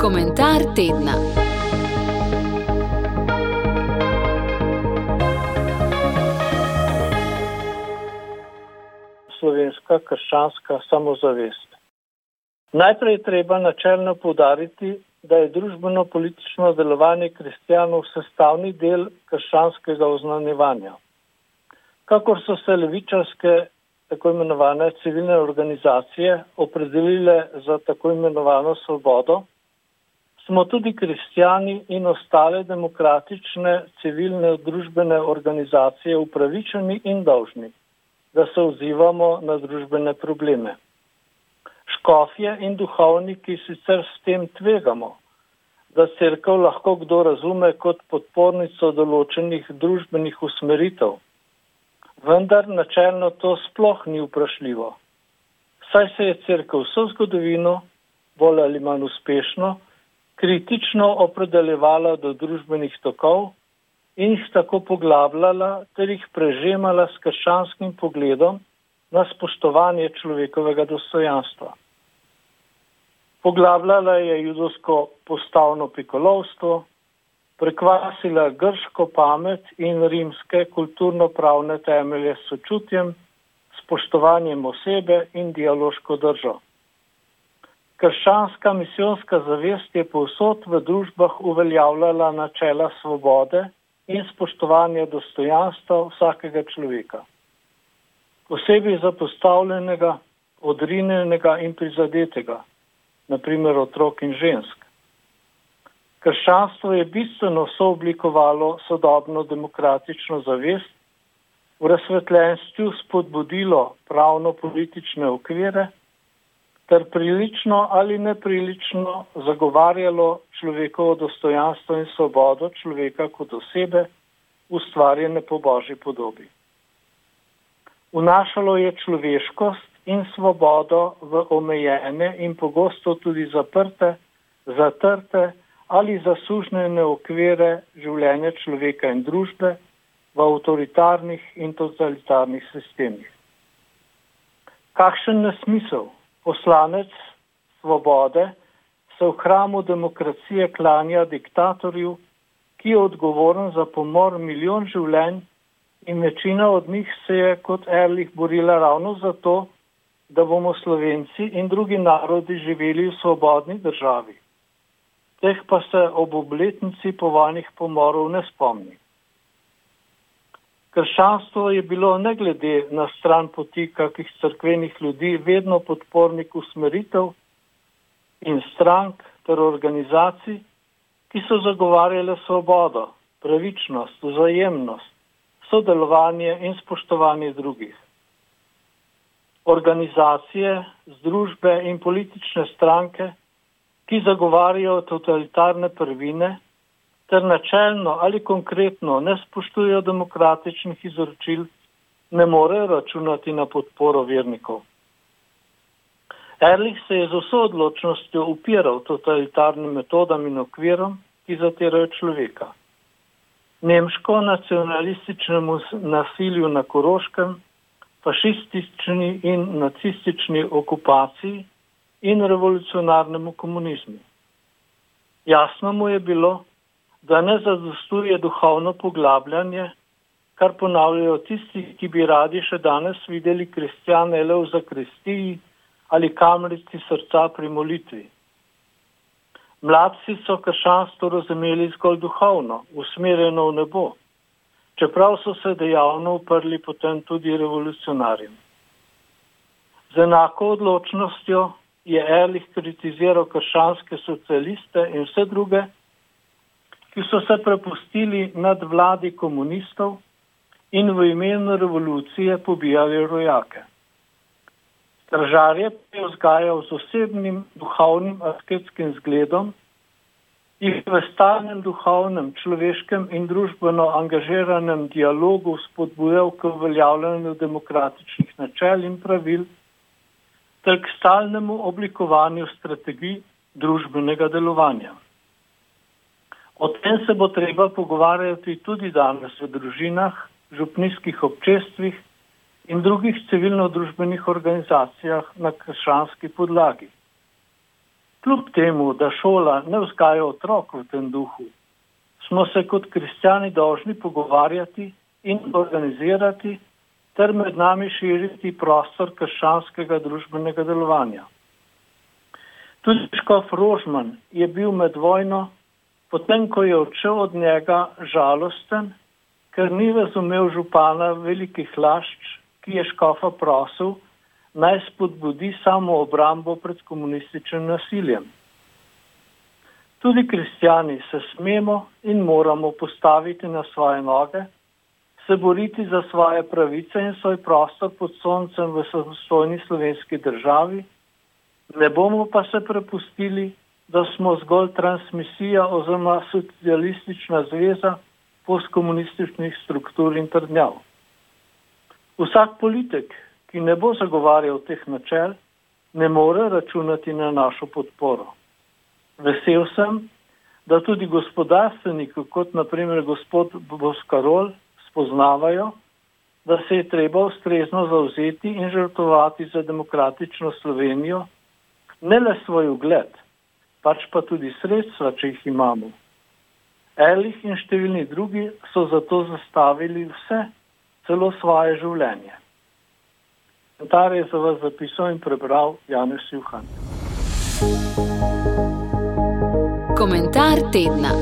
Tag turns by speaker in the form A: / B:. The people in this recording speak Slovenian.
A: Komentar tedna.
B: Slovenska krščanska samozavest. Najprej je treba načelno podariti, da je družbeno-politično delovanje kristijanov sestavni del krščanskega oznanjevanja. Kakor so se levičarske tako imenovane civilne organizacije opredelile za tako imenovano svobodo, smo tudi kristijani in ostale demokratične civilne družbene organizacije upravičeni in dolžni, da se odzivamo na družbene probleme. Škofje in duhovniki sicer s tem tvegamo, da crkv lahko kdo razume kot podpornico določenih družbenih usmeritev vendar načelno to sploh ni vprašljivo. Saj se je crkva vso zgodovino, bolj ali manj uspešno, kritično opredeljevala do družbenih tokov in jih tako poglabljala ter jih prežemala s krščanskim pogledom na spoštovanje človekovega dostojanstva. Poglabljala je judovsko postavno pikolovstvo, prekvasila grško pamet in rimske kulturno-pravne temelje s sočutjem, spoštovanjem osebe in dialoško držo. Krščanska misijonska zavest je povsod v družbah uveljavljala načela svobode in spoštovanja dostojanstva vsakega človeka. Posebej zapostavljenega, odrinjenega in prizadetega, naprimer otrok in žensk. Krščanstvo je bistveno sooblikovalo sodobno demokratično zavest, v razsvetljenstvu spodbudilo pravno-politične okvire ter prilično ali neprilično zagovarjalo človekovo dostojanstvo in svobodo človeka kot osebe, ustvarjene po božji podobi. Vnašalo je človeškost in svobodo v omejene in pogosto tudi zaprte, zatrte, ali zasužnjene okvire življenja človeka in družbe v avtoritarnih in totalitarnih sistemih. Kakšen nesmisel poslanec svobode se v hramu demokracije klanja diktatorju, ki je odgovoren za pomor milijon življenj in večina od njih se je kot Erlich borila ravno zato, da bomo Slovenci in drugi narodi živeli v svobodni državi teh pa se ob obletnici povanih pomorov ne spomni. Krščanstvo je bilo ne glede na stran poti kakih crkvenih ljudi vedno podpornik usmeritev in strank ter organizacij, ki so zagovarjale svobodo, pravičnost, vzajemnost, sodelovanje in spoštovanje drugih. Organizacije, združbe in politične stranke ki zagovarjajo totalitarne prvine, ter načelno ali konkretno ne spoštujejo demokratičnih izročil, ne morejo računati na podporo vernikov. Erlich se je z vso odločnostjo upiral totalitarnim metodam in okvirom, ki zatirajo človeka. Nemško nacionalističnemu nasilju na Koroškem, fašistični in nacistični okupaciji in revolucionarnemu komunizmu. Jasno mu je bilo, da ne zadostuje duhovno poglabljanje, kar ponavljajo tisti, ki bi radi še danes videli kristjane le v zakristiji ali kamrici srca pri molitvi. Mladci so krščanstvo razumeli zgolj duhovno, usmerjeno v nebo, čeprav so se dejavno uprli potem tudi revolucionarjem. Z enako odločnostjo je Erlich kritiziral krščanske socialiste in vse druge, ki so se prepustili nad vladi komunistov in v imenu revolucije pobijali rojake. Stražarje je vzgajal z osebnim duhovnim asketskim zgledom in v stalnem duhovnem, človeškem in družbeno angažiranem dialogu spodbujal k uveljavljanju demokratičnih načel in pravil ter k stalnemu oblikovanju strategij družbenega delovanja. O tem se bo treba pogovarjati tudi danes v družinah, župnijskih občestvih in drugih civilno-družbenih organizacijah na krščanski podlagi, Kljub temu, da šola ne vzgaja otrok v tem duhu, smo se kot kristjani dolžni pogovarjati in organizirati ter med nami širiti prostor krščanskega družbenega delovanja. Tudi škof Rožman je bil med vojno, potem ko je odšel od njega, žalosten, ker ni razumel župana velikih lašč, ki je škofa prosil, naj spodbudi samo obrambo pred komunističnim nasiljem. Tudi kristijani se smemo in moramo postaviti na svoje noge, se boriti za svoje pravice in svoj prostor pod soncem v samostojni slovenski državi, ne bomo pa se prepustili, da smo zgolj transmisija oziroma socialistična zveza postkomunističnih struktur in trdnjav. Vsak politik, ki ne bo zagovarjal teh načel, ne more računati na našo podporo. Vesel sem, da tudi gospodarstveniki, kot naprimer gospod Boskarol, spoznavajo, da se je treba ustrezno zauzeti in žrtovati za demokratično Slovenijo, ne le svoj ugled, pač pa tudi sredstva, če jih imamo. Elih in številni drugi so zato zastavili vse, celo svoje življenje. Komentar je za vas zapisal in prebral Janez Juhan. Komentar tedna.